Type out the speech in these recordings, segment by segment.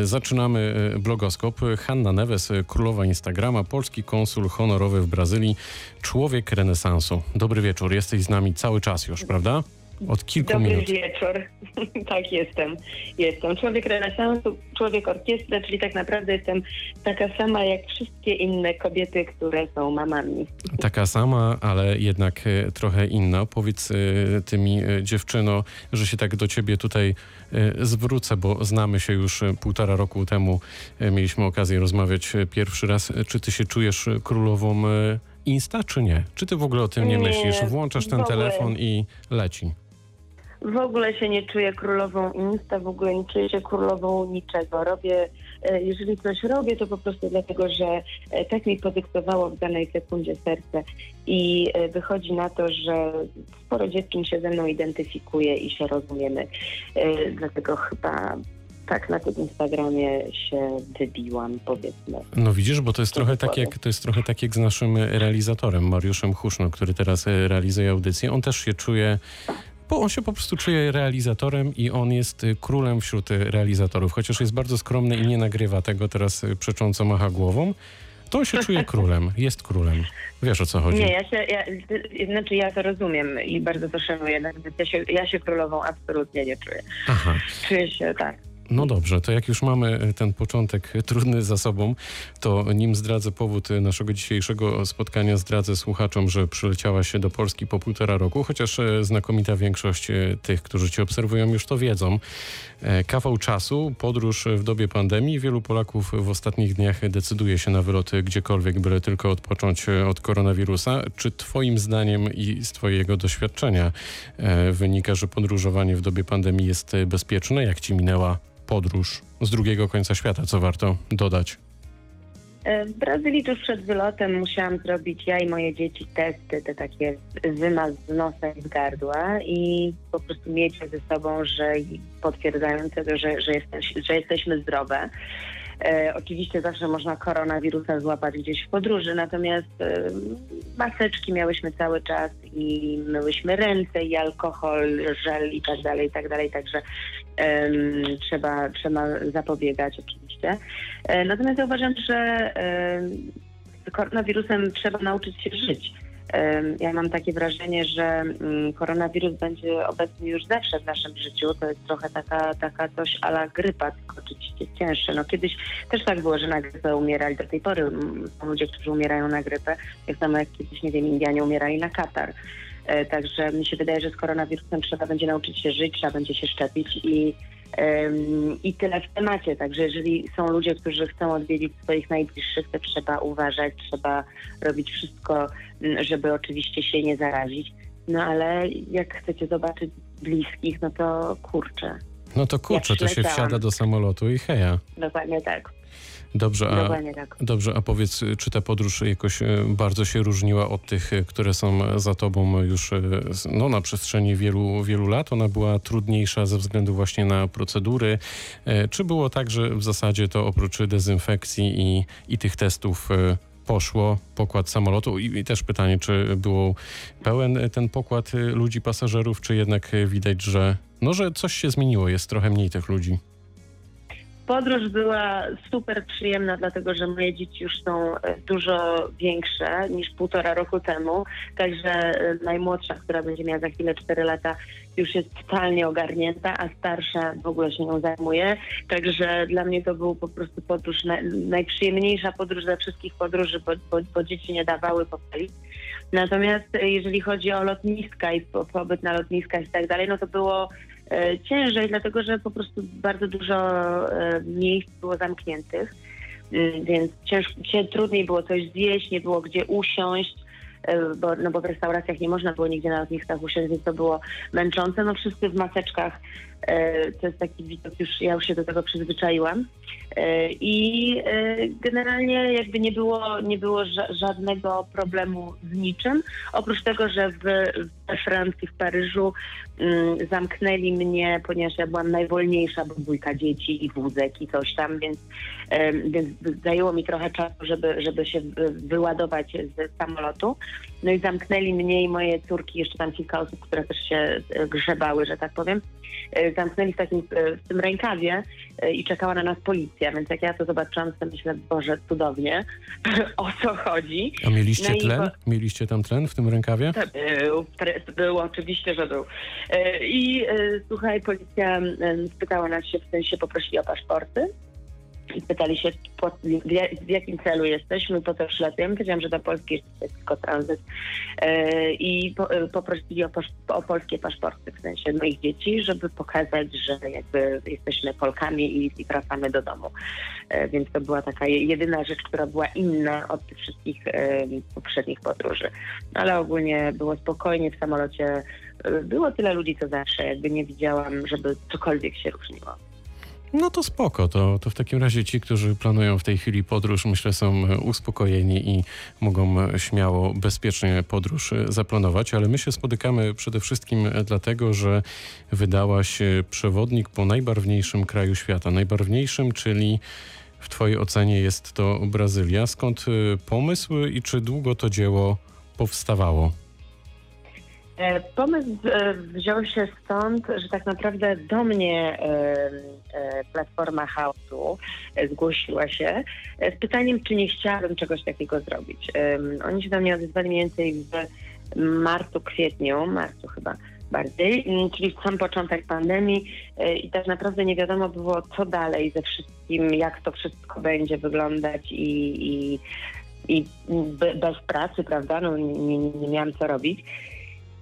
Zaczynamy e, blogoskop. Hanna Neves, e, królowa Instagrama, polski konsul honorowy w Brazylii, człowiek renesansu. Dobry wieczór, jesteś z nami cały czas już, prawda? Od kilku Dobry minut. wieczór. tak, jestem. Jestem. Człowiek renesansu, człowiek orkiestry, czyli tak naprawdę jestem taka sama jak wszystkie inne kobiety, które są mamami. Taka sama, ale jednak e, trochę inna. Powiedz e, ty mi, e, dziewczyno, że się tak do ciebie tutaj zwrócę, bo znamy się już półtora roku temu. Mieliśmy okazję rozmawiać pierwszy raz. Czy ty się czujesz królową Insta, czy nie? Czy ty w ogóle o tym nie Nie, myślisz? Włączasz ten telefon i leci. W ogóle się nie czuję królową Insta, w ogóle nie czuję się królową niczego. Robię, e, jeżeli coś robię, to po prostu dlatego, że e, tak mi podyktowało w danej sekundzie serce. I e, wychodzi na to, że sporo dziewczyn się ze mną identyfikuje i się rozumiemy. Dlatego chyba tak na tym Instagramie się wybiłam, powiedzmy. No widzisz, bo to jest trochę tak jak, to jest trochę tak jak z naszym realizatorem, Mariuszem Huszno, który teraz realizuje audycję. On też się czuje, bo on się po prostu czuje realizatorem i on jest e, królem wśród e, realizatorów. Chociaż jest bardzo skromny i nie nagrywa tego teraz e, przecząco macha głową, to on się czuje królem, jest królem. Wiesz o co chodzi. Nie, ja się, ja, y, znaczy ja to rozumiem i bardzo to szanuję, ja się, ja się królową absolutnie nie czuję. Aha. Czuję się tak. No dobrze, to jak już mamy e, ten początek trudny za sobą, to nim zdradzę powód e, naszego dzisiejszego spotkania, zdradzę słuchaczom, że przyleciałaś do Polski po półtora roku, chociaż e, znakomita większość tych, którzy cię obserwują, już to wiedzą. E, Kawał czasu, podróż w dobie pandemii. Wielu Polaków w ostatnich dniach decyduje się na wyloty gdziekolwiek, byle tylko odpocząć od koronawirusa. Czy twoim zdaniem i z twojego doświadczenia e, wynika, że podróżowanie w dobie pandemii jest bezpieczne? Jak ci minęła podróż z drugiego końca świata, co warto dodać? E, W Brazylii tuż przed wylotem musiałam zrobić ja i moje dzieci testy, te takie wymaz z nosa i z gardła i po prostu mieć ze sobą, że potwierdzające to, że, że, jesteś, że jesteśmy zdrowe. E, oczywiście zawsze można koronawirusa złapać gdzieś w podróży, natomiast e, maseczki miałyśmy cały czas i myłyśmy ręce i alkohol, żel i tak dalej, i tak dalej, także trzeba, trzeba zapobiegać oczywiście. E, Natomiast ja uważam, że z koronawirusem trzeba nauczyć się żyć. Ja mam takie wrażenie, że mm, koronawirus będzie obecny już zawsze w naszym życiu. To jest trochę taka, taka coś ala grypa, tylko oczywiście cięższe. No kiedyś też tak było, że na grypę umierali. Do tej pory mm, są ludzie, którzy umierają na grypę. Tak samo jak kiedyś, nie wiem, Indianie umierali na katar. E, Także mi się wydaje, że z koronawirusem trzeba będzie nauczyć się żyć, trzeba będzie się szczepić i I tyle w temacie. Także jeżeli są ludzie, którzy chcą odwiedzić swoich najbliższych, to trzeba uważać, trzeba robić wszystko, żeby oczywiście się nie zarazić. No ale jak chcecie zobaczyć bliskich, no to kurczę. No to kurczę, to się wsiada do samolotu i heja. Dokładnie tak. Dobrze, a, Dokładnie tak. dobrze, a powiedz, czy ta podróż jakoś e, bardzo się różniła od tych, e, które są za tobą już e, no, na przestrzeni wielu, wielu lat? Ona była trudniejsza ze względu właśnie na procedury? E, Czy było tak, że w zasadzie to oprócz dezynfekcji i, i tych testów e, poszło pokład samolotu? I, I też pytanie, czy był pełen e, ten pokład e, ludzi, pasażerów, czy jednak e, widać, że, no, że coś się zmieniło, jest trochę mniej tych ludzi? Podróż była super przyjemna, dlatego że moje dzieci już są e, dużo większe niż półtora roku temu. Także e, najmłodsza, która będzie miała za chwilę 4 lata, już jest totalnie ogarnięta, a starsza w ogóle się nią zajmuje. Także dla mnie to był po prostu podróż, na, najprzyjemniejsza podróż ze wszystkich podróży, bo, bo, bo dzieci nie dawały popalić. Natomiast e, jeżeli chodzi o lotniska i po, pobyt na lotniskach i tak dalej, no to było ciężej, dlatego że po prostu bardzo dużo e, miejsc było zamkniętych, Mm, więc ciężko, trudniej było coś zjeść, nie było gdzie usiąść, e, bo, no bo w restauracjach nie można było nigdzie na lotniskach usiąść, więc to było męczące. No wszyscy w maseczkach, e, to jest taki widok, już ja już się do tego przyzwyczaiłam. E, I e, generalnie jakby nie było, nie było ża- żadnego problemu z niczym, oprócz tego, że w, we Francji, w Paryżu mm, zamknęli mnie, ponieważ ja byłam najwolniejsza, bo dwójka dzieci i wózek i coś tam, więc, więc zajęło mi trochę czasu, żeby, żeby się wy- wyładować z samolotu. No i zamknęli mnie i moje córki, jeszcze tam kilka osób, które też się e, grzebały, że tak powiem, e, zamknęli w takim e, w tym rękawie e, i czekała na nas policja, więc jak ja to zobaczyłam, to myślę, Boże, cudownie, o co chodzi. A mieliście No tlen? Mieliście tam tlen w tym rękawie? To Był, pre- był, oczywiście, że był. E, I e, słuchaj, policja e, spytała nas się, w sensie poprosili o paszporty. I pytali się, po, w, ja- w jakim celu jesteśmy, po co przylatujemy. Powiedziałam, że do Polski jest tylko tranzyt. E, I po, e, poprosili o, o polskie paszporty, w sensie moich dzieci, żeby pokazać, że jakby jesteśmy Polkami i, i wracamy do domu. E, Więc to była taka je- jedyna rzecz, która była inna od tych wszystkich poprzednich podróży. Ale ogólnie było spokojnie w samolocie. Było tyle ludzi, co zawsze. Jakby nie widziałam, żeby cokolwiek się różniło. No to spoko, to, to w takim razie ci, którzy planują w tej chwili podróż, myślę, są e, uspokojeni i mogą e, śmiało, bezpiecznie podróż e, zaplanować, ale my się spotykamy przede wszystkim dlatego, że wydałaś przewodnik po najbarwniejszym kraju świata. Najbarwniejszym, czyli w twojej ocenie jest to Brazylia. Skąd pomysł i czy długo to dzieło powstawało? E, Pomysł e, wziął się stąd, że tak naprawdę do mnie e, Platforma e, zgłosiła się z pytaniem, czy nie chciałabym czegoś takiego zrobić. Oni się do mnie odezwali mniej więcej w marcu, kwietniu, marcu chyba bardziej, czyli w sam początek pandemii i tak naprawdę nie wiadomo było, co dalej ze wszystkim, jak to wszystko będzie wyglądać i, i, i be- bez pracy, prawda, no nie, nie miałam co robić.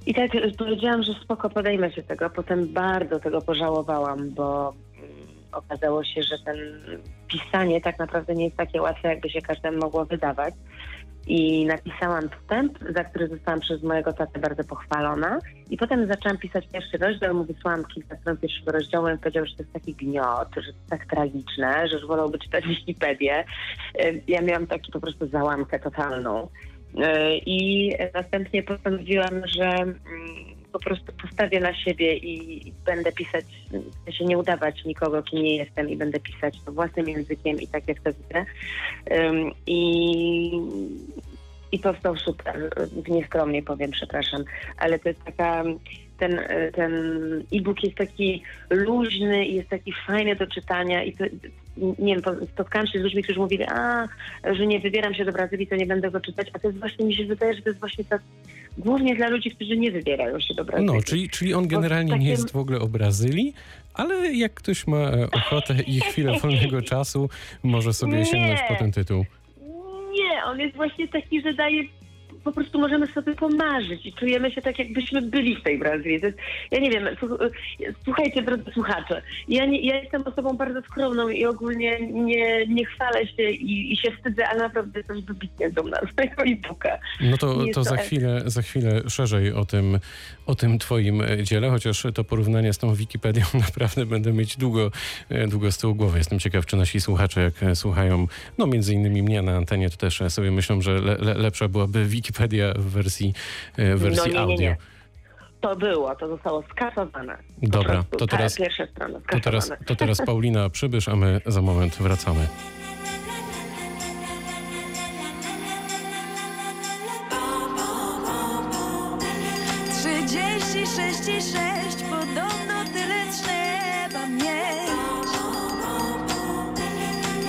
I tak powiedziałam, że spoko, podejmę się tego. Potem bardzo tego pożałowałam, bo mm, okazało się, że ten pisanie tak naprawdę nie jest takie łatwe, jakby się każdemu mogło wydawać. I napisałam wstęp, za który zostałam przez mojego tatę bardzo pochwalona. I potem zaczęłam pisać pierwszy rozdział, mu wysłałam kilka stron pierwszego rozdziału i powiedział, że to jest taki gniot, że to jest tak tragiczne, że już wolałby czytać Wikipedię. Ja miałam taki po prostu załamkę totalną. E, I następnie postanowiłam, że mm, po prostu postawię na siebie i będę pisać, sensie nie udawać nikogo, kim nie jestem i będę pisać to własnym językiem i tak jak to widzę. I, I powstał super, nieskromnie powiem, przepraszam, ale to jest taka, ten, ten e-book jest taki luźny i jest taki fajny do czytania i to, nie wiem, po- spotkałam się z ludźmi, którzy mówili, a, że nie wybieram się do Brazylii, to nie będę go czytać, a to jest właśnie, mi się wydaje, że to jest właśnie tak, głównie dla ludzi, którzy nie wybierają się do Brazylii. No, czyli, czyli on generalnie nie takim- jest w ogóle o Brazylii, ale jak ktoś ma ochotę i chwilę wolnego czasu, może sobie Nie. sięgnąć po ten tytuł. Nie, on jest właśnie taki, że daje. Po prostu możemy sobie pomarzyć i czujemy się tak, jakbyśmy byli w tej Brazylii. Jest, ja nie wiem, słuch- słuchajcie, drodzy słuchacze, ja, nie, ja jestem osobą bardzo skromną i ogólnie nie, nie chwalę się i, i się wstydzę, ale naprawdę jestem wybitnie dumna z tego e-booka. No to, to to za, chwilę, za chwilę szerzej o tym, o tym twoim e, dziele, chociaż to porównanie z tą Wikipedią naprawdę będę mieć długo, e, długo z tyłu głowy. Jestem ciekaw, czy nasi słuchacze, jak e, słuchają, no między innymi mnie na antenie, to też sobie myślą, że le, le, lepsza byłaby Wikipedia w wersji, e, w wersji no nie, nie, audio. nie. To było, to zostało skasowane. Dobra, prostu, to ta teraz, Pierwsza strona to, teraz, to teraz Paulina przybysz, a my za moment wracamy. Trzydzieści i sześć, podobno tyle trzeba mieć.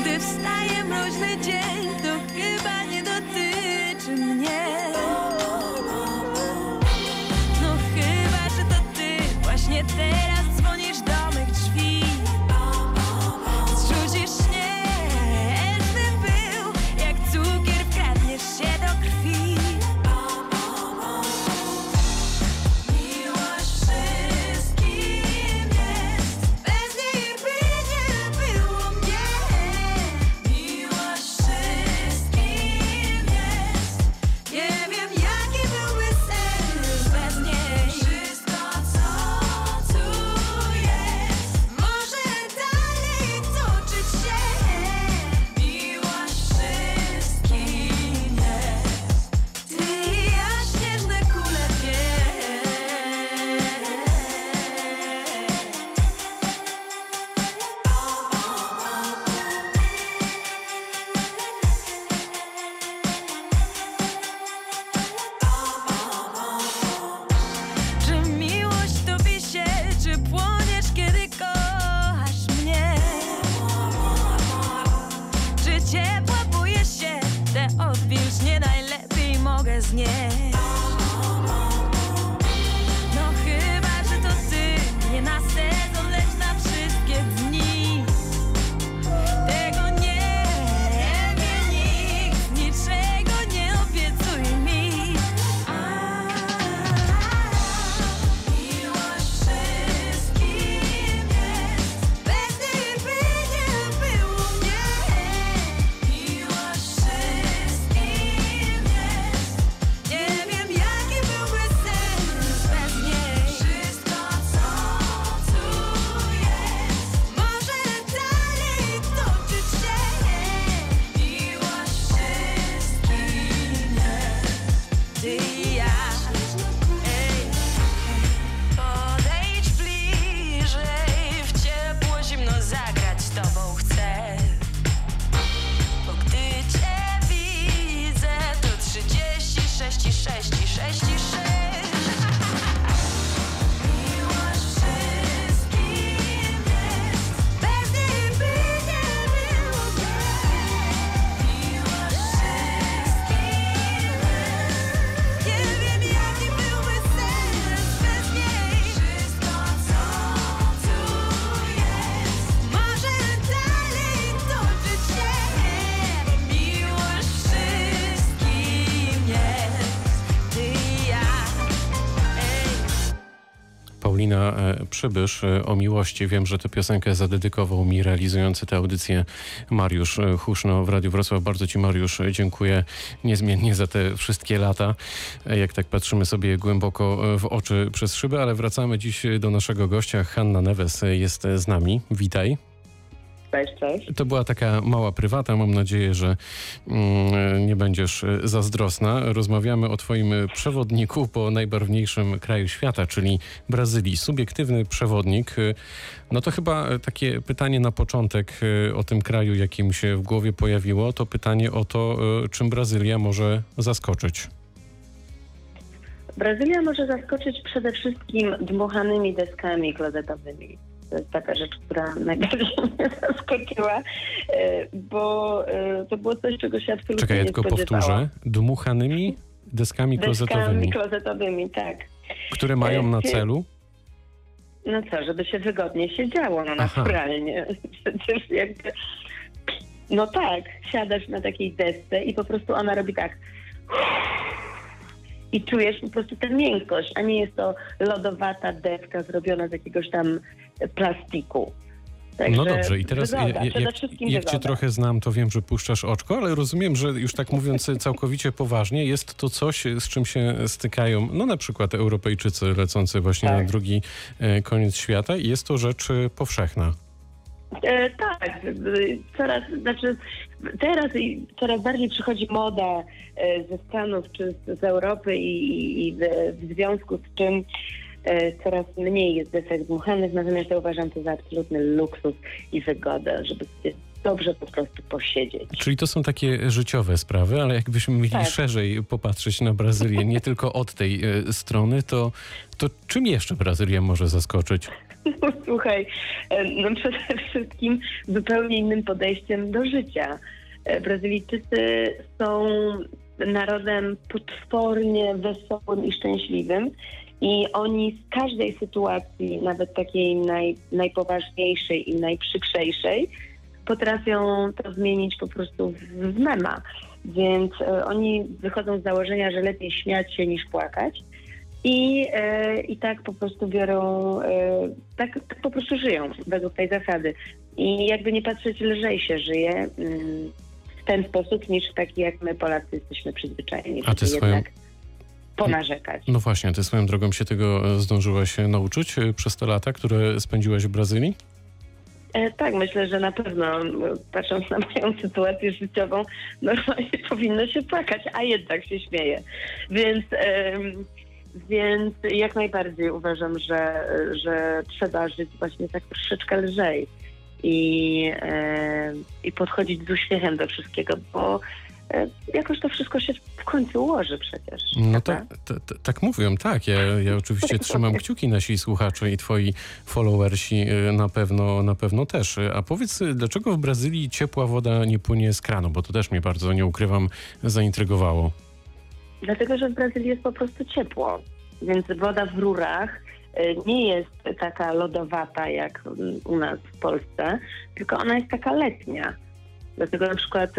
Gdy wstaje mroźny dzień, Przybysz e, o miłości. Wiem, że tę piosenkę zadedykował mi realizujący tę audycję Mariusz e, Huszno w Radiu Wrocław. Bardzo Ci Mariusz e, dziękuję niezmiennie za te wszystkie lata, jak tak patrzymy sobie głęboko w oczy przez szybę, ale wracamy dziś do naszego gościa. Hanna Neves jest z nami. Witaj. Cześć, cześć. To była taka mała prywata. Mam nadzieję, że mm, nie będziesz e, zazdrosna. Rozmawiamy o Twoim e, przewodniku po najbarwniejszym kraju świata, czyli Brazylii. Subiektywny przewodnik. E, No to chyba takie pytanie na początek o tym kraju, jakim się w głowie pojawiło. To pytanie o to, czym Brazylia może zaskoczyć. Brazylia może zaskoczyć przede wszystkim dmuchanymi deskami klozetowymi. To jest taka rzecz, która najbardziej mnie zaskoczyła, e, bo e, to było coś, czego się absolutnie Czekaj, ja tylko powtórzę. Dmuchanymi deskami klozetowymi, Deskami klozetowymi, tak. które mają na celu... No co, żeby się wygodnie siedziało, no Aha. naturalnie. Przecież jakby... No tak, siadasz na takiej desce i po prostu ona robi tak. I czujesz po prostu tę miękkość, a nie jest to lodowata deska zrobiona z jakiegoś tam plastiku. Także No dobrze, i teraz wygoda, jak, wszystkim jak cię trochę znam, to wiem, że puszczasz oczko, ale rozumiem, że już tak mówiąc całkowicie poważnie, jest to coś, z czym się stykają, no na przykład Europejczycy lecący właśnie Tak. na drugi e, koniec świata i jest to rzecz e, powszechna. E, tak, y, coraz, znaczy teraz i coraz bardziej przychodzi moda e, ze Stanów czy z, z Europy i, i, w, w związku z czym e, coraz mniej jest desek dmuchanych, natomiast ja uważam to za absolutny luksus i wygodę, żeby sobie dobrze po prostu posiedzieć. Czyli to są takie życiowe sprawy, ale jakbyśmy mieli Tak. szerzej popatrzeć na Brazylię, nie tylko od tej e, strony, to, to czym jeszcze Brazylia może zaskoczyć? No, Słuchaj, e, no przede wszystkim zupełnie innym podejściem do życia. E, Brazylijczycy są narodem potwornie wesołym i szczęśliwym i oni z każdej sytuacji, nawet takiej naj, najpoważniejszej i najprzykrzejszej, potrafią to zmienić po prostu w, mema. Więc e, oni wychodzą z założenia, że lepiej śmiać się niż płakać. I, e, I tak po prostu biorą, e, tak, tak po prostu żyją według tej zasady. I jakby nie patrzeć, lżej się żyje mm, w ten sposób, niż taki jak my Polacy jesteśmy przyzwyczajeni, A ty swoją- jednak ponarzekać. No właśnie, ty swoją drogą się tego e, zdążyłaś e, nauczyć e, przez te lata, które spędziłaś w Brazylii? Tak, myślę, że na pewno patrząc na moją sytuację życiową, normalnie powinno się płakać, a jednak się śmieje. Więc, więc jak najbardziej uważam, że, że trzeba żyć właśnie tak troszeczkę lżej i, i podchodzić z uśmiechem do wszystkiego, bo jakoś to wszystko się w końcu ułoży przecież. No tak, tak mówią, tak. Ja, ja oczywiście trzymam kciuki nasi słuchacze i twoi followersi y, na pewno, na pewno też. A powiedz, dlaczego w Brazylii ciepła woda nie płynie z kranu? Bo to też mnie bardzo, nie ukrywam, zaintrygowało. Dlatego, że w Brazylii jest po prostu ciepło, więc woda w rurach nie jest taka lodowata jak mm, u nas w Polsce, tylko ona jest taka letnia. Dlatego na przykład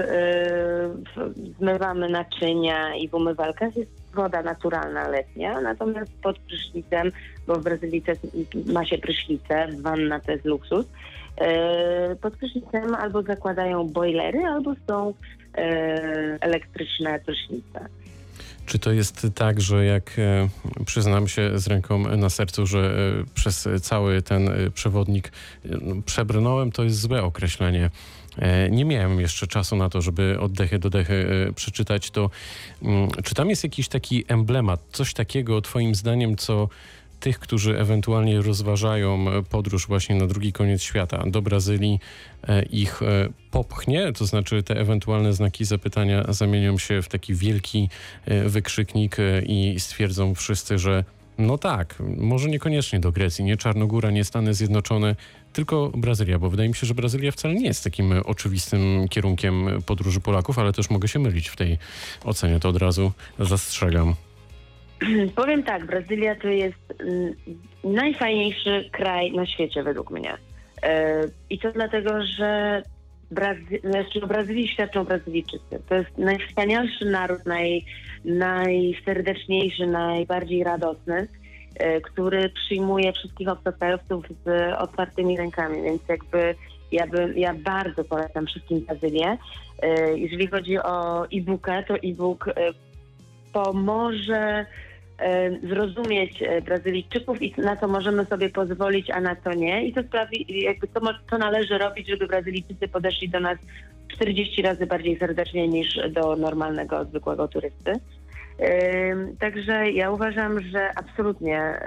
w- zmywamy naczynia i w umywalkach jest woda naturalna letnia, natomiast pod prysznicem, bo w Brazylii też ma się prysznice, wanna to jest luksus, y, pod prysznicem albo zakładają bojlery, albo są y, elektryczne prysznice. Czy to jest tak, że jak e, przyznam się z ręką na sercu, że e, przez cały ten e, przewodnik e, no, przebrnąłem, to jest złe określenie. E, Nie miałem jeszcze czasu na to, żeby oddechy do dechy e, przeczytać to. mm, Czy tam jest jakiś taki emblemat, coś takiego twoim zdaniem, co tych, którzy ewentualnie rozważają e, podróż właśnie na drugi koniec świata do Brazylii, ich popchnie, to znaczy te ewentualne znaki zapytania zamienią się w taki wielki wykrzyknik i stwierdzą wszyscy, że no tak, może niekoniecznie do Grecji, nie Czarnogóra, nie Stany Zjednoczone, tylko Brazylia, bo wydaje mi się, że Brazylia wcale nie jest takim oczywistym kierunkiem podróży Polaków, ale też mogę się mylić w tej ocenie, to od razu zastrzegam. Powiem tak, Brazylia to jest mm, najfajniejszy kraj na świecie według mnie. E, I to dlatego, że Brazy- znaczy, o Brazylii świadczą Brazylijczycy. To jest najwspanialszy naród, naj, najserdeczniejszy, najbardziej radosny. E, który przyjmuje wszystkich obcokrajowców z otwartymi rękami, więc jakby ja, bym, ja bardzo polecam wszystkim Brazylię. E, Jeżeli chodzi o e-bookę, to e-book e, pomoże zrozumieć Brazylijczyków i na co możemy sobie pozwolić, a na co nie. I to sprawi, jakby mo- to należy robić, żeby Brazylijczycy podeszli do nas 40 razy bardziej serdecznie niż do normalnego, zwykłego turysty. Także ja uważam, że absolutnie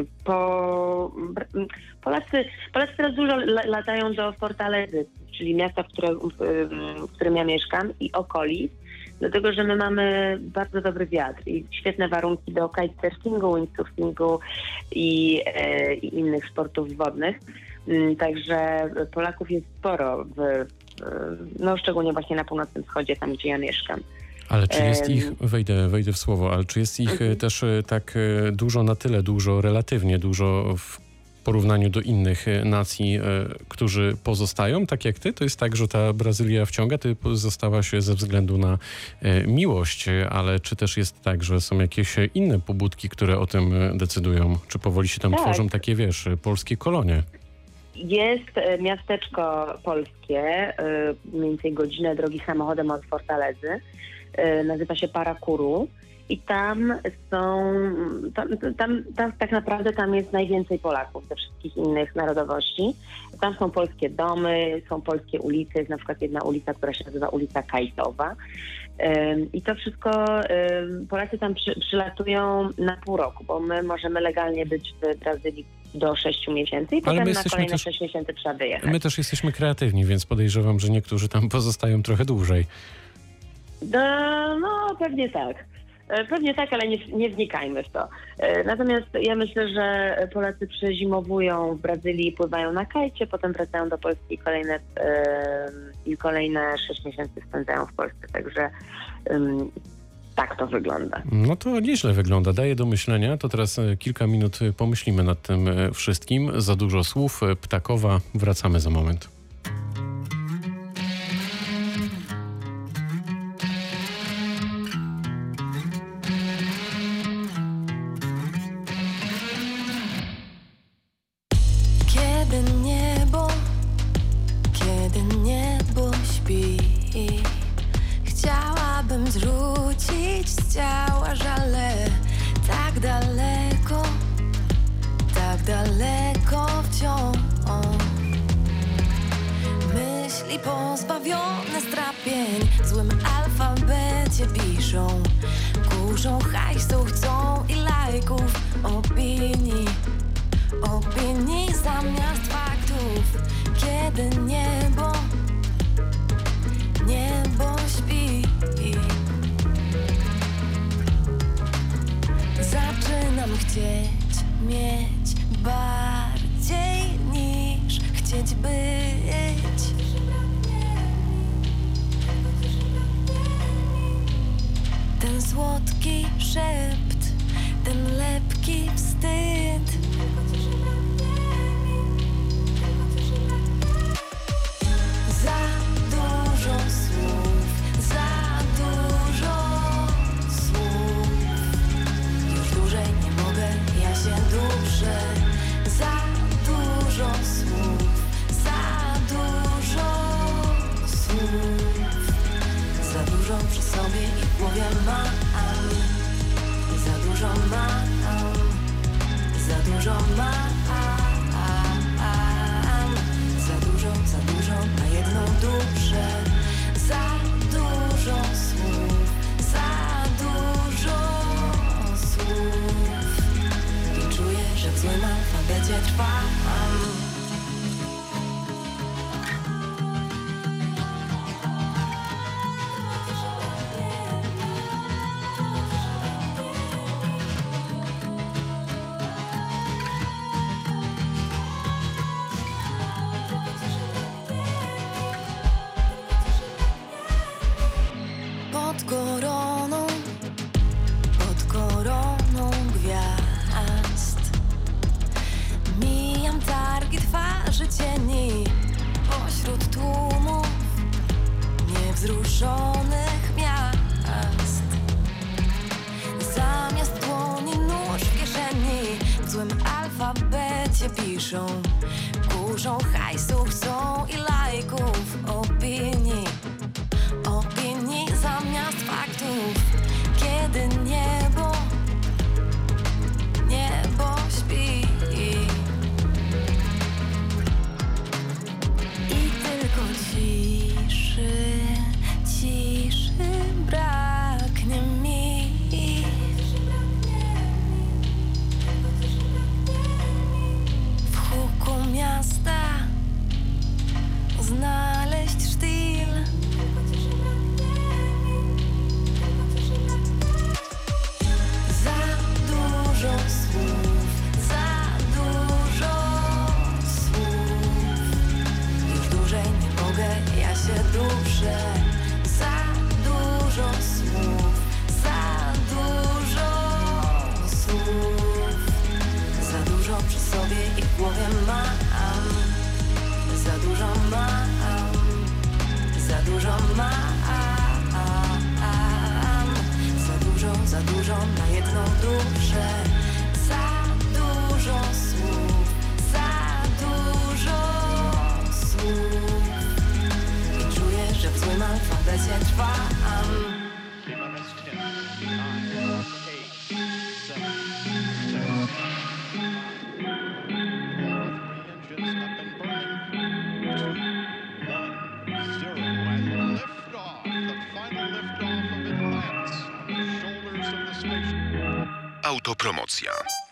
y, po, Polacy, Polacy teraz dużo la- latają do Fortalezy, czyli miasta, w, które, w którym ja mieszkam i okolic, dlatego że my mamy bardzo dobry wiatr i świetne warunki do kitesurfingu, windsurfingu i, e, i innych sportów wodnych. Ym, Także Polaków jest sporo, w, no szczególnie właśnie na północnym wschodzie, tam gdzie ja mieszkam. Ale czy jest ich, wejdę, wejdę w słowo, ale czy jest ich Mhm. e, też e, tak e, dużo, na tyle dużo, relatywnie dużo w porównaniu do innych nacji, którzy pozostają, tak jak ty? To jest tak, że ta Brazylia wciąga, ty zostałaś ze względu na miłość, ale czy też jest tak, że są jakieś inne pobudki, które o tym decydują? Czy powoli się tam Tak. tworzą takie, wiesz, polskie kolonie? Jest miasteczko polskie, mniej więcej godzinę drogi samochodem od Fortalezy. E, Nazywa się Parakuru. I tam są, tam, tam, tam tak naprawdę tam jest najwięcej Polaków ze wszystkich innych narodowości. Tam są polskie domy, są polskie ulice, jest na przykład jedna ulica, która się nazywa ulica Kajtowa. I to wszystko Polacy tam przy, przylatują na pół roku, bo my możemy legalnie być w Brazylii do 6 miesięcy i Ale potem na kolejne też- 6 miesięcy trzeba wyjechać. My też jesteśmy kreatywni, więc podejrzewam, że niektórzy tam pozostają trochę dłużej. No, no pewnie tak. E, Pewnie tak, ale nie, nie wnikajmy w to. E, Natomiast ja myślę, że Polacy przezimowują w Brazylii, pływają na kajcie, potem wracają do Polski i kolejne, e, i kolejne 6 miesięcy spędzają w Polsce. Także tak to wygląda. No to nieźle wygląda, daje do myślenia. To teraz e, kilka minut e, pomyślimy nad tym e, wszystkim. Za dużo słów, e, ptakowa. Wracamy za moment. Chcieć mieć bardziej niż chcieć być. Ten słodki szept, ten lepki mam. Za dużo mam, za dużo mam. Autopromocja.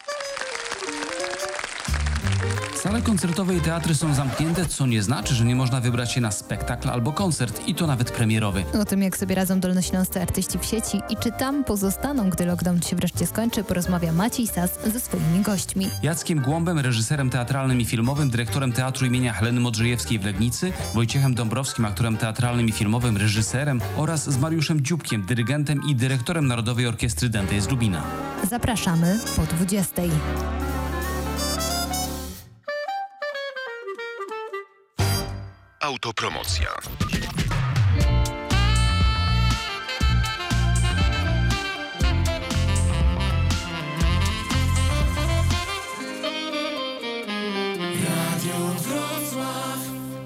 Koncertowe i teatry są zamknięte, co nie znaczy, że nie można wybrać się na spektakl albo koncert i to nawet premierowy. O tym, jak sobie radzą dolnośląscy artyści w sieci i czy tam pozostaną, gdy lockdown się wreszcie skończy, porozmawia Maciej Sas ze swoimi gośćmi. Jackiem Głąbem, reżyserem teatralnym i filmowym, dyrektorem Teatru imienia Heleny Modrzejewskiej w Legnicy, Wojciechem Dąbrowskim, aktorem teatralnym i filmowym, reżyserem oraz z Mariuszem Dziubkiem, dyrygentem i dyrektorem Narodowej Orkiestry Dętej z Lubina. Zapraszamy po 20. Autopromocja.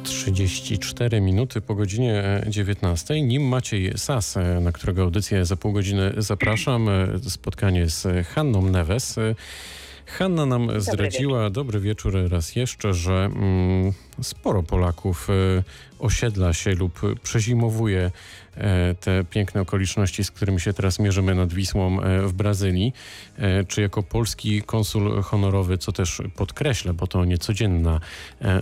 Trzydzieści cztery minuty po godzinie e, 19. Nim Maciej Sas, e, na którego audycję za pół godziny zapraszam, e, spotkanie z Hanną Neves. Hanna nam zdradziła, dobry wieczór raz jeszcze, że mm, sporo Polaków e, osiedla się lub przezimowuje e, te piękne okoliczności, z którymi się teraz mierzymy nad Wisłą e, w Brazylii. E, czy jako polski konsul honorowy, co też podkreślę, bo to niecodzienna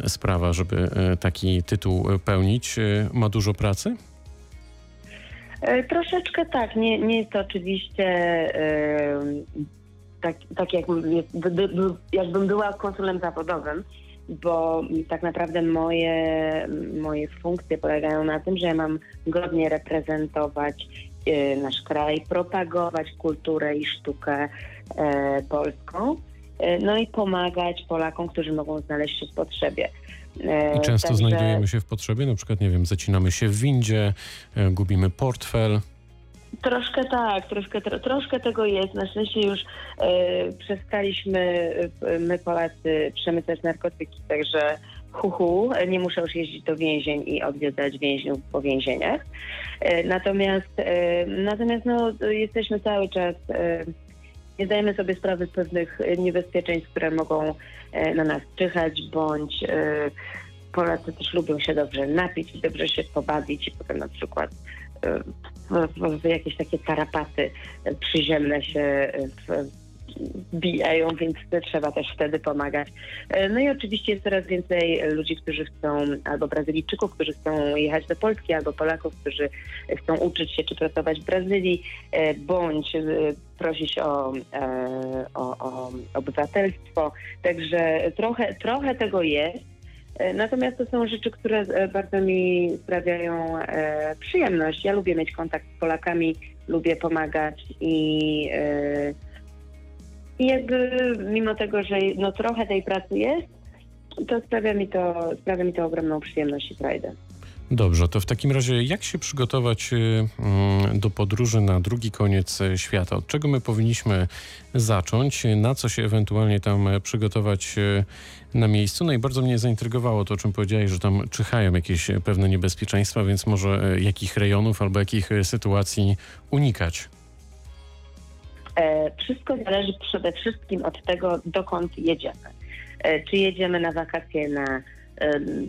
sprawa, żeby taki tytuł pełnić, ma dużo pracy? Troszeczkę tak, nie, nie jest to oczywiście tak, tak by- jakbym była konsulem zawodowym, bo tak naprawdę moje, moje funkcje polegają na tym, że ja mam godnie reprezentować e, nasz kraj, propagować kulturę i sztukę e, polską, e, no i pomagać Polakom, którzy mogą znaleźć się w potrzebie. I często także- znajdujemy się w potrzebie, na przykład, nie wiem, zacinamy się w windzie, gubimy portfel. Troszkę tak, troszkę, tro, troszkę tego jest. Na szczęście już e, przestaliśmy, e, my Polacy, przemycać narkotyki, także hu, hu, nie muszę już jeździć do więzień i odwiedzać więźniów po więzieniach. E, natomiast e, natomiast no, jesteśmy cały czas, e, nie zdajemy sobie sprawy z pewnych niebezpieczeństw, które mogą e, na nas czyhać, bądź Polacy też lubią się dobrze napić, dobrze się pobawić i potem na przykład w, w, w jakieś takie tarapaty przyziemne się e, w, wbijają, więc trzeba też wtedy pomagać. E, No i oczywiście jest coraz więcej ludzi, którzy chcą, albo Brazylijczyków, którzy chcą jechać do Polski, albo Polaków, którzy chcą uczyć się czy pracować w Brazylii, e, bądź prosić o, o, o obywatelstwo. Także trochę, trochę tego jest. E, Natomiast to są rzeczy, które e, bardzo mi sprawiają e, przyjemność. Ja lubię mieć kontakt z Polakami, lubię pomagać i, i jakby mimo tego, że no, trochę tej pracy jest, to sprawia mi to, sprawia mi to ogromną przyjemność i frajdę. Dobrze, to w takim razie jak się przygotować y, mm, do podróży na drugi koniec e, świata? Od czego my powinniśmy zacząć? Na co się ewentualnie tam e, przygotować e, na miejscu? No i bardzo mnie zaintrygowało to, o czym powiedziałeś, że tam czyhają jakieś e, pewne niebezpieczeństwa, więc może e, jakich rejonów albo jakich sytuacji unikać? Wszystko zależy przede wszystkim od tego, dokąd jedziemy. Czy jedziemy na wakacje na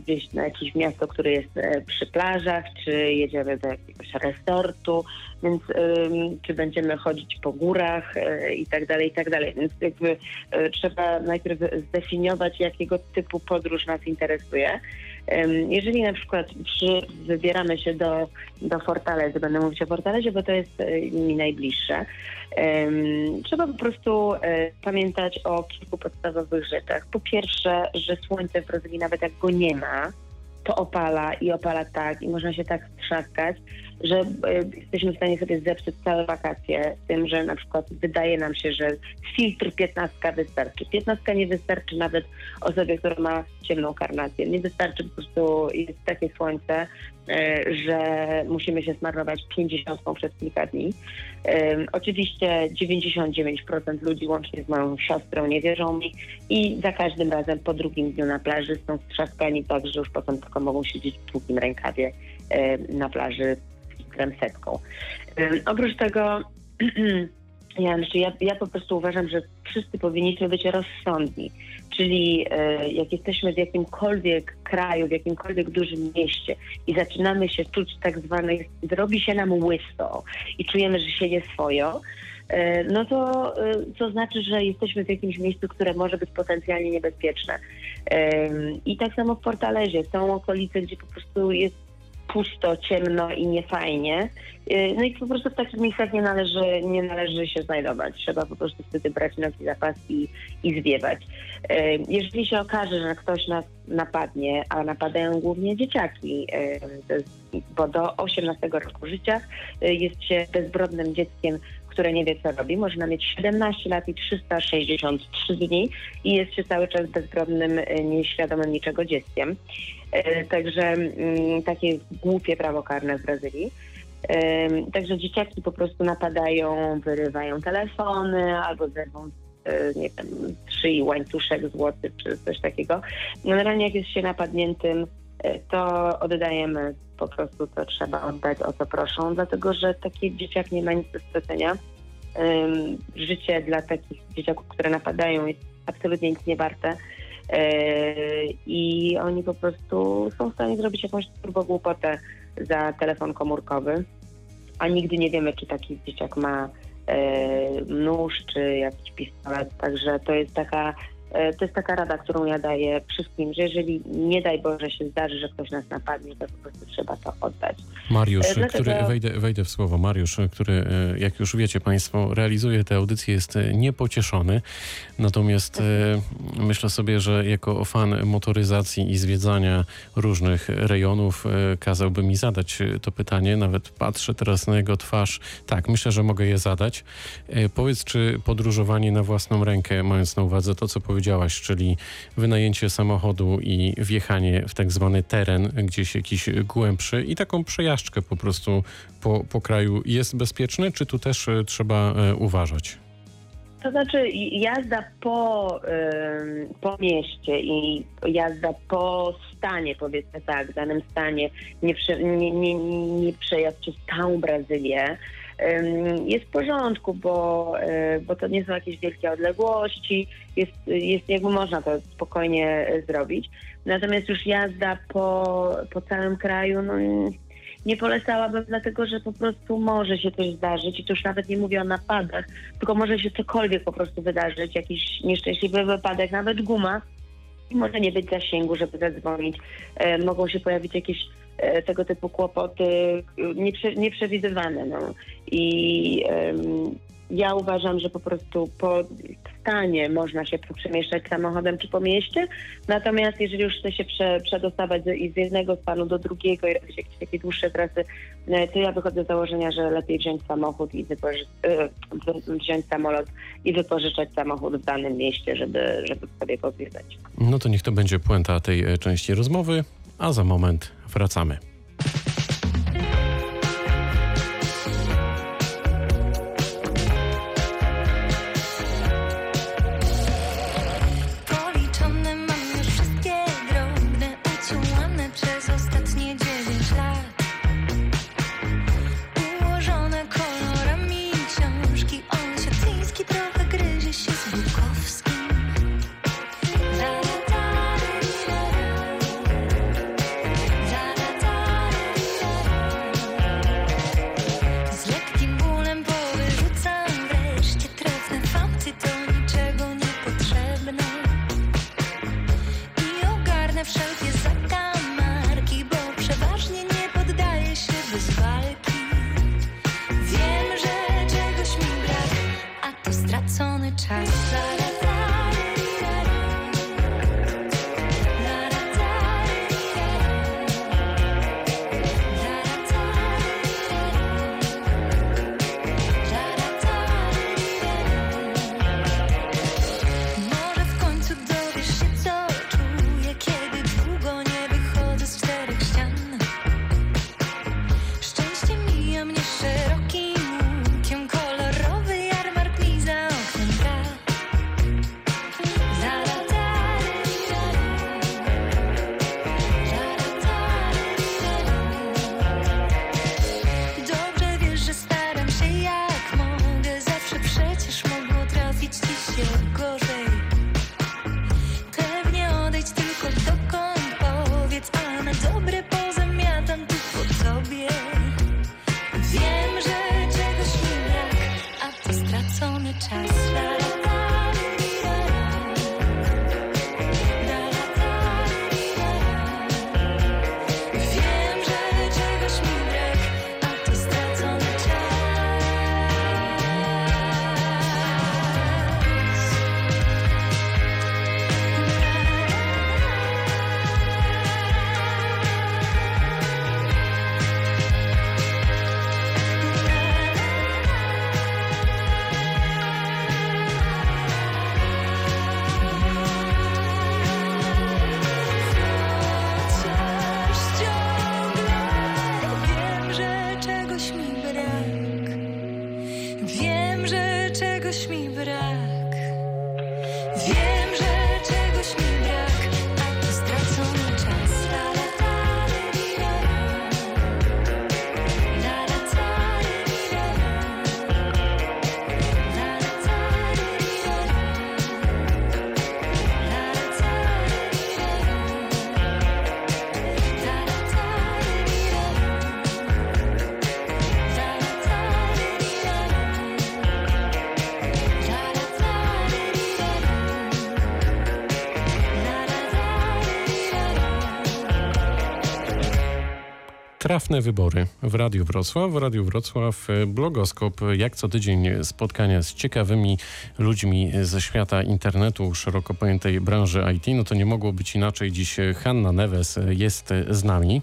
gdzieś na jakieś miasto, które jest e, przy plażach, czy jedziemy do jakiegoś resortu, więc czy będziemy chodzić po górach e, i tak dalej, i tak dalej. Więc jakby e, trzeba najpierw zdefiniować, jakiego typu podróż nas interesuje. Jeżeli na przykład przy, wybieramy się do, do Fortalezy, będę mówić o Fortalezie, bo to jest e, mi najbliższe, trzeba po prostu e, pamiętać o kilku podstawowych rzeczach. Po pierwsze, że słońce w Brazylii nawet jak go nie ma, to opala i opala tak i można się tak trzaskać, że e, jesteśmy w stanie sobie zepsuć całe wakacje tym, że na przykład wydaje nam się, że filtr 15 wystarczy. 15 nie wystarczy nawet osobie, która ma ciemną karnację. Nie wystarczy po prostu jest takie słońce, e, że musimy się smarować 50 przez kilka dni. Em, Oczywiście 99% ludzi łącznie z moją siostrą nie wierzą mi i za każdym razem po drugim dniu na plaży są strzaskani tak, że już potem tylko mogą siedzieć w długim rękawie na plaży kremsetką. Em, Oprócz tego ja, znaczy ja, ja po prostu uważam, że wszyscy powinniśmy być rozsądni. Czyli e, jak jesteśmy w jakimkolwiek kraju, w jakimkolwiek dużym mieście i zaczynamy się czuć tak zwane, zrobi się nam łyso i czujemy, że się nie swojo, e, no to, to znaczy, że jesteśmy w jakimś miejscu, które może być potencjalnie niebezpieczne. I tak samo w Portalezie. Są okolice, gdzie po prostu jest pusto, ciemno i niefajnie. E, No i po prostu w takich miejscach nie należy, nie należy się znajdować. Trzeba po prostu wtedy brać nogi za pas i, i zwiewać. E, Jeżeli się okaże, że ktoś nas napadnie, a napadają głównie dzieciaki, jest, bo do 18 roku życia jest się bezbrodnym dzieckiem, które nie wie, co robi. Można mieć 17 lat i 363 dni i jest się cały czas bezbrodnym, e, nieświadomym niczego dzieckiem. E, Także mm, takie jest głupie prawo karne w Brazylii. Em, Także dzieciaki po prostu napadają, wyrywają telefony albo zerwą e, nie wiem, szyi łańcuszek złoty czy coś takiego. Generalnie jak jest się napadniętym, e, to oddajemy po prostu, to trzeba oddać o co proszą, dlatego że taki dzieciak nie ma nic do stracenia. Życie dla takich dzieciaków, które napadają jest absolutnie nic nie warte. E, I oni po prostu są w stanie zrobić jakąś turbogłupotę za telefon komórkowy, a nigdy nie wiemy, czy taki dzieciak ma e, nóż, czy jakiś pistolet. Także to jest taka e, to jest taka rada, którą ja daję wszystkim, że jeżeli nie daj Boże się zdarzy, że ktoś nas napadnie, to po prostu trzeba to oddać. Mariusz, E, dlatego- który, wejdę, wejdę w słowo, Mariusz, który, e, jak już wiecie Państwo, realizuje tę audycję, jest e, niepocieszony. Natomiast e, myślę sobie, że jako fan motoryzacji i zwiedzania różnych rejonów e, kazałby mi zadać e, to pytanie. Nawet patrzę teraz na jego twarz. Tak, myślę, że mogę je zadać. E, Powiedz, czy podróżowanie na własną rękę, mając na uwadze to, co powiedziałaś, czyli wynajęcie samochodu i wjechanie w tak zwany teren, gdzieś jakiś głębszy i taką przejażdżkę po prostu po, po kraju jest bezpieczny, czy tu też e, trzeba e, uważać? To znaczy jazda po, ym, po mieście i jazda po stanie, powiedzmy tak, w danym stanie, nie, prze, nie, nie, nie przejazd przez całą Brazylię, jest w porządku, bo, y, bo to nie są jakieś wielkie odległości, jest, jest jakby można to spokojnie y, zrobić. Natomiast już jazda po, po całym kraju, no nie polecałabym, dlatego że po prostu może się coś zdarzyć i to już nawet nie mówię o napadach, tylko może się cokolwiek po prostu wydarzyć, jakiś nieszczęśliwy wypadek, nawet guma i może nie być zasięgu, żeby zadzwonić. E, mogą się pojawić jakieś e, tego typu kłopoty e, nieprze, nieprzewidywane. No. I em, ja uważam, że po prostu po stanie można się przemieszczać samochodem czy po mieście, natomiast jeżeli już chce się prze, przedostawać z, z jednego stanu do drugiego i robić jakieś takie dłuższe trasy, e, to ja wychodzę z założenia, że lepiej wziąć samochód i e, wziąć samolot i wypożyczać samochód w danym mieście, żeby, żeby sobie pozwiedzać. No to niech to będzie puenta tej e, części rozmowy, a za moment wracamy. Trafne wybory w Radiu Wrocław. W Radiu Wrocław e, blogoskop. Jak co tydzień spotkania z ciekawymi ludźmi ze świata internetu, szeroko pojętej branży IT. No to nie mogło być inaczej. Dziś Hanna Neves jest z nami.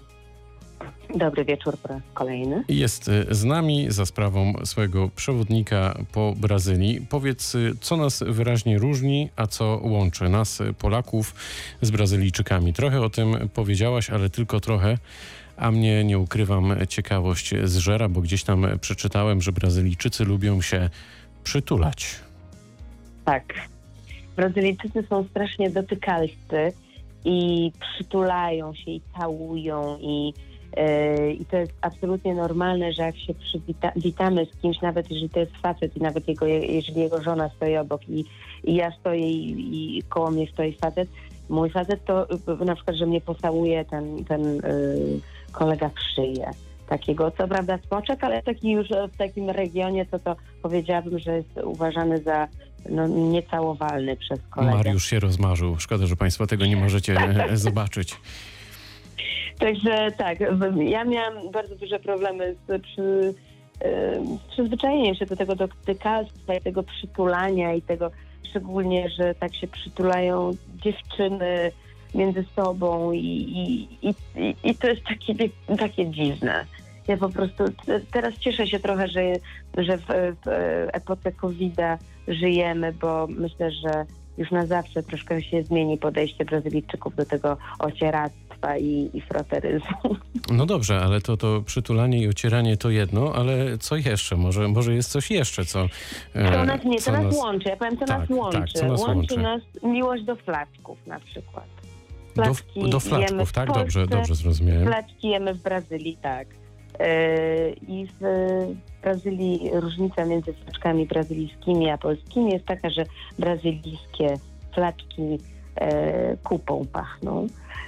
Dobry wieczór po raz kolejny. Jest z nami za sprawą swojego przewodnika po Brazylii. Powiedz, co nas wyraźnie różni, a co łączy nas, Polaków, z Brazylijczykami. Trochę o tym powiedziałaś, ale tylko trochę. A mnie, nie ukrywam, ciekawość zżera, bo gdzieś tam przeczytałem, że Brazylijczycy lubią się przytulać. Tak. Brazylijczycy są strasznie dotykalscy i przytulają się i całują i, yy, i to jest absolutnie normalne, że jak się przywitamy z kimś, nawet jeżeli to jest facet i nawet jego, jeżeli jego żona stoi obok i, i ja stoję i, i koło mnie stoi facet, mój facet to na przykład, że mnie pocałuje ten, ten yy, kolega w szyję. Takiego, co prawda smoczek, ale taki już w takim regionie, to to powiedziałabym, że jest uważany za no, niecałowalny przez kolegę. Mariusz się rozmarzył. Szkoda, że Państwo tego nie możecie e, zobaczyć. Także tak, ja miałam bardzo duże problemy z, przy, e, przyzwyczajeniem się do tego dotykalstwa i tego przytulania i tego szczególnie, że tak się przytulają dziewczyny między sobą i, i, i, i, to jest takie, takie dziwne. Ja po prostu teraz cieszę się trochę, że, że w, w epoce COVID-a żyjemy, bo myślę, że już na zawsze troszkę się zmieni podejście Brazylijczyków do tego ocieractwa i, i froteryzmu. No dobrze, ale to, to przytulanie i ocieranie to jedno, ale co jeszcze? Może, może jest coś jeszcze, co... e, To nas nie, to co nas, łączy. Ja powiem, co Tak, nas tak, łączy. co nas łączy łączy? nas miłość do flaczków na przykład. Do, do flaczków, tak? Polsce, Dobrze, dobrze zrozumiałem. Flaczki jemy w Brazylii, tak. Yy, I w Brazylii różnica między flaczkami brazylijskimi a polskimi jest taka, że brazylijskie flaczki e, kupą pachną.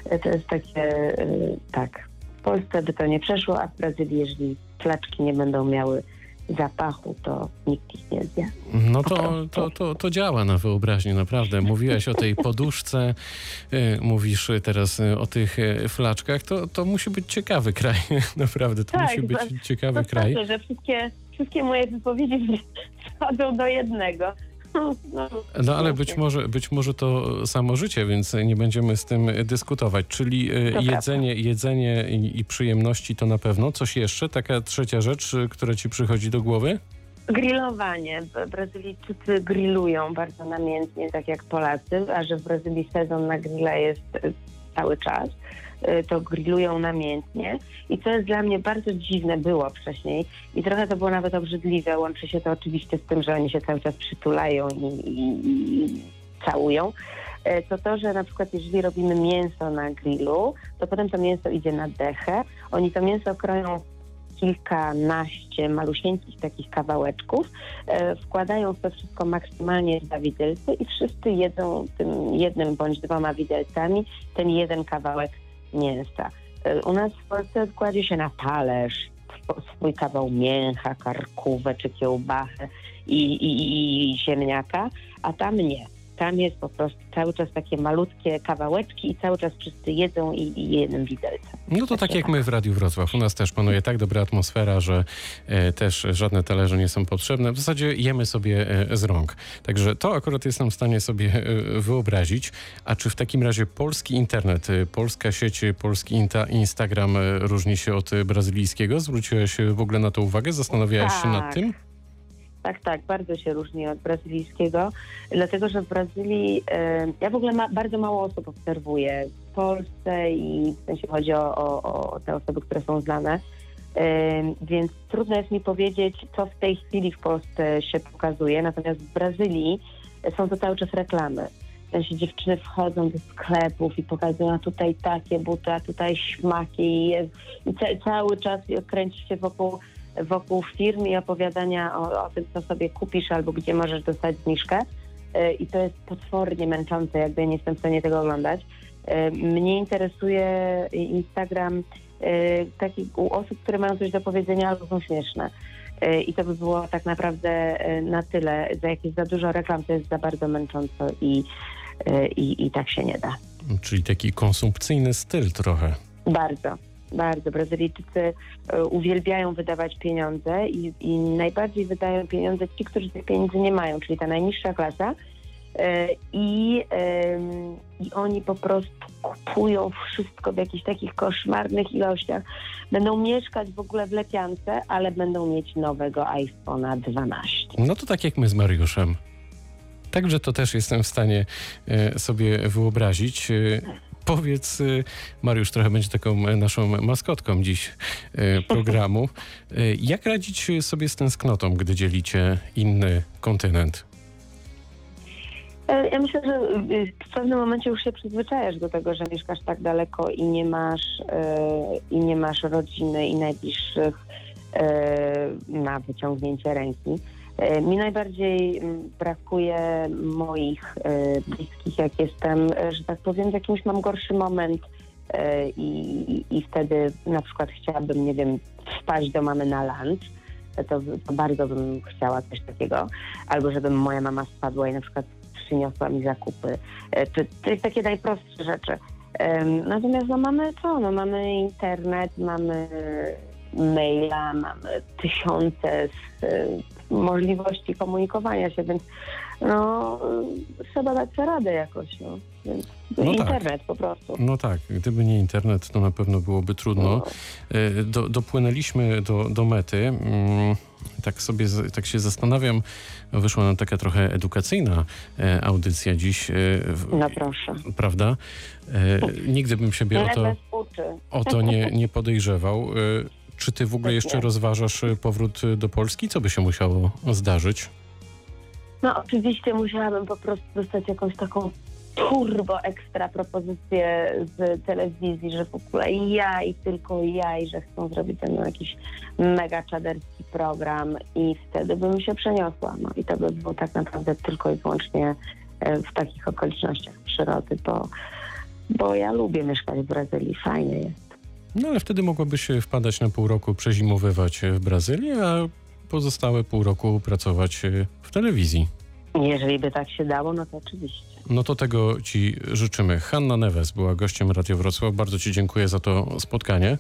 E, To jest takie, e, tak. W Polsce by to nie przeszło, a w Brazylii, jeżeli flaczki nie będą miały zapachu, to nikt ich nie zje. No to, to, to, to działa na wyobraźnię, naprawdę. Mówiłaś o tej poduszce, y, mówisz teraz y, o tych y, flaczkach. To, to musi być ciekawy kraj, naprawdę. To Tak, musi być ciekawy To kraj. znaczy, że wszystkie, wszystkie moje wypowiedzi schodzą do jednego. No, No ale być może, być może to samo życie, więc nie będziemy z tym dyskutować. Czyli To jedzenie, jedzenie i, i przyjemności to na pewno. Coś jeszcze? Taka trzecia rzecz, y, która ci przychodzi do głowy? Grillowanie. Brazylijczycy grillują bardzo namiętnie, tak jak Polacy, a że w Brazylii sezon na grilla jest y, cały czas, to grillują namiętnie. I co jest dla mnie bardzo dziwne, było wcześniej. I trochę to było nawet obrzydliwe, łączy się to oczywiście z tym, że oni się cały czas przytulają i, i, i całują, y, to to, że na przykład jeżeli robimy mięso na grillu, to potem to mięso idzie na dechę, oni to mięso kroją kilkanaście malusieńkich takich kawałeczków, e, wkładają w to wszystko maksymalnie dwa widelce i wszyscy jedzą tym jednym bądź dwoma widelcami ten jeden kawałek mięsa. E, u nas w Polsce kładzie się na talerz sw- swój kawał mięcha, karkówę czy kiełbachę i, i, i ziemniaka, a tam nie. Tam jest po prostu cały czas takie malutkie kawałeczki i cały czas wszyscy jedzą i, i jednym widelcem. No to tak jak my w Radiu Wrocław. U nas też panuje tak dobra atmosfera, że e, też żadne talerze nie są potrzebne. W zasadzie jemy sobie e, z rąk. Także to akurat jestem w stanie sobie e, wyobrazić. A czy w takim razie polski internet, e, polska sieć, e, polski inta, Instagram e, różni się od brazylijskiego? Zwróciłeś w ogóle na to uwagę? Zastanawiałeś się nad Tak. tym? Tak, tak, bardzo się różni od brazylijskiego, dlatego że w Brazylii ja w ogóle ma, bardzo mało osób obserwuję w Polsce i w sensie chodzi o, o, o te osoby, które są znane, więc trudno jest mi powiedzieć, co w tej chwili w Polsce się pokazuje, natomiast w Brazylii są to cały czas reklamy. W sensie dziewczyny wchodzą do sklepów i pokazują, a tutaj takie buty, a tutaj śmaki i, jest, i ca- cały czas kręci się wokół wokół firm i opowiadania o, o tym, co sobie kupisz albo gdzie możesz dostać zniżkę. E, I to jest potwornie męczące, jakby ja nie jestem w stanie tego oglądać. E, Mnie interesuje Instagram e, takich u osób, które mają coś do powiedzenia albo są śmieszne. I to by było tak naprawdę na tyle. Za jakieś za dużo reklam to jest za bardzo męcząco i, i, i tak się nie da. Czyli taki konsumpcyjny styl trochę. Bardzo, bardzo. Brazylijczycy e, uwielbiają wydawać pieniądze i, i najbardziej wydają pieniądze ci, którzy tych pieniędzy nie mają, czyli ta najniższa klasa. E, I, I oni po prostu kupują wszystko w jakichś takich koszmarnych ilościach. Będą mieszkać w ogóle w lepiance, ale będą mieć nowego iPhone'a 12. No to tak jak my z Mariuszem. Także to też jestem w stanie e, sobie wyobrazić. Powiedz, e, Mariusz trochę będzie taką e, naszą maskotką dziś e, programu. E, Jak radzić sobie z tęsknotą, gdy dzielicie inny kontynent? Ja myślę, że y, w pewnym momencie już się przyzwyczajasz do tego, że mieszkasz tak daleko i nie masz, i nie masz rodziny i najbliższych na wyciągnięcie ręki. E, Mi najbardziej mm, brakuje moich e, bliskich, jak jestem, e, że tak powiem, w jakimś mam gorszy moment i, i wtedy na przykład chciałabym, nie wiem, wpaść do mamy na lunch, to, to bardzo bym chciała coś takiego. Albo żeby moja mama spadła i na przykład przyniosła mi zakupy. To, to jest takie najprostsze rzeczy. Natomiast no mamy co? No mamy internet, mamy maila, mamy tysiące możliwości komunikowania się, więc no trzeba dać sobie radę jakoś. No. Więc No tak. internet po prostu. No tak, gdyby nie internet, to na pewno byłoby trudno. E, Do, dopłynęliśmy do, do mety. Mm, Tak sobie tak się zastanawiam, wyszła nam taka trochę edukacyjna e, audycja dziś, e, w- No proszę. prawda? Nigdy bym siebie o to, o to nie, nie podejrzewał. Czy ty w ogóle jeszcze Pewnie. rozważasz e, powrót e, do Polski? Co by się musiało zdarzyć? No oczywiście musiałabym po prostu dostać jakąś taką turbo ekstra propozycję z telewizji, że w ogóle ja i tylko ja i że chcą zrobić ze mną jakiś mega czaderski program i wtedy bym się przeniosła. No i to by było tak naprawdę tylko i wyłącznie e, w takich okolicznościach przyrody, bo, bo ja lubię mieszkać w Brazylii, fajnie jest. No ale wtedy mogłabyś wpadać na pół roku, przezimowywać e, w Brazylii, a pozostałe pół roku pracować e, w telewizji. Jeżeli by tak się dało, no to oczywiście. No to tego Ci życzymy. Hanna Neves była gościem Radio Wrocław. Bardzo Ci dziękuję za to spotkanie.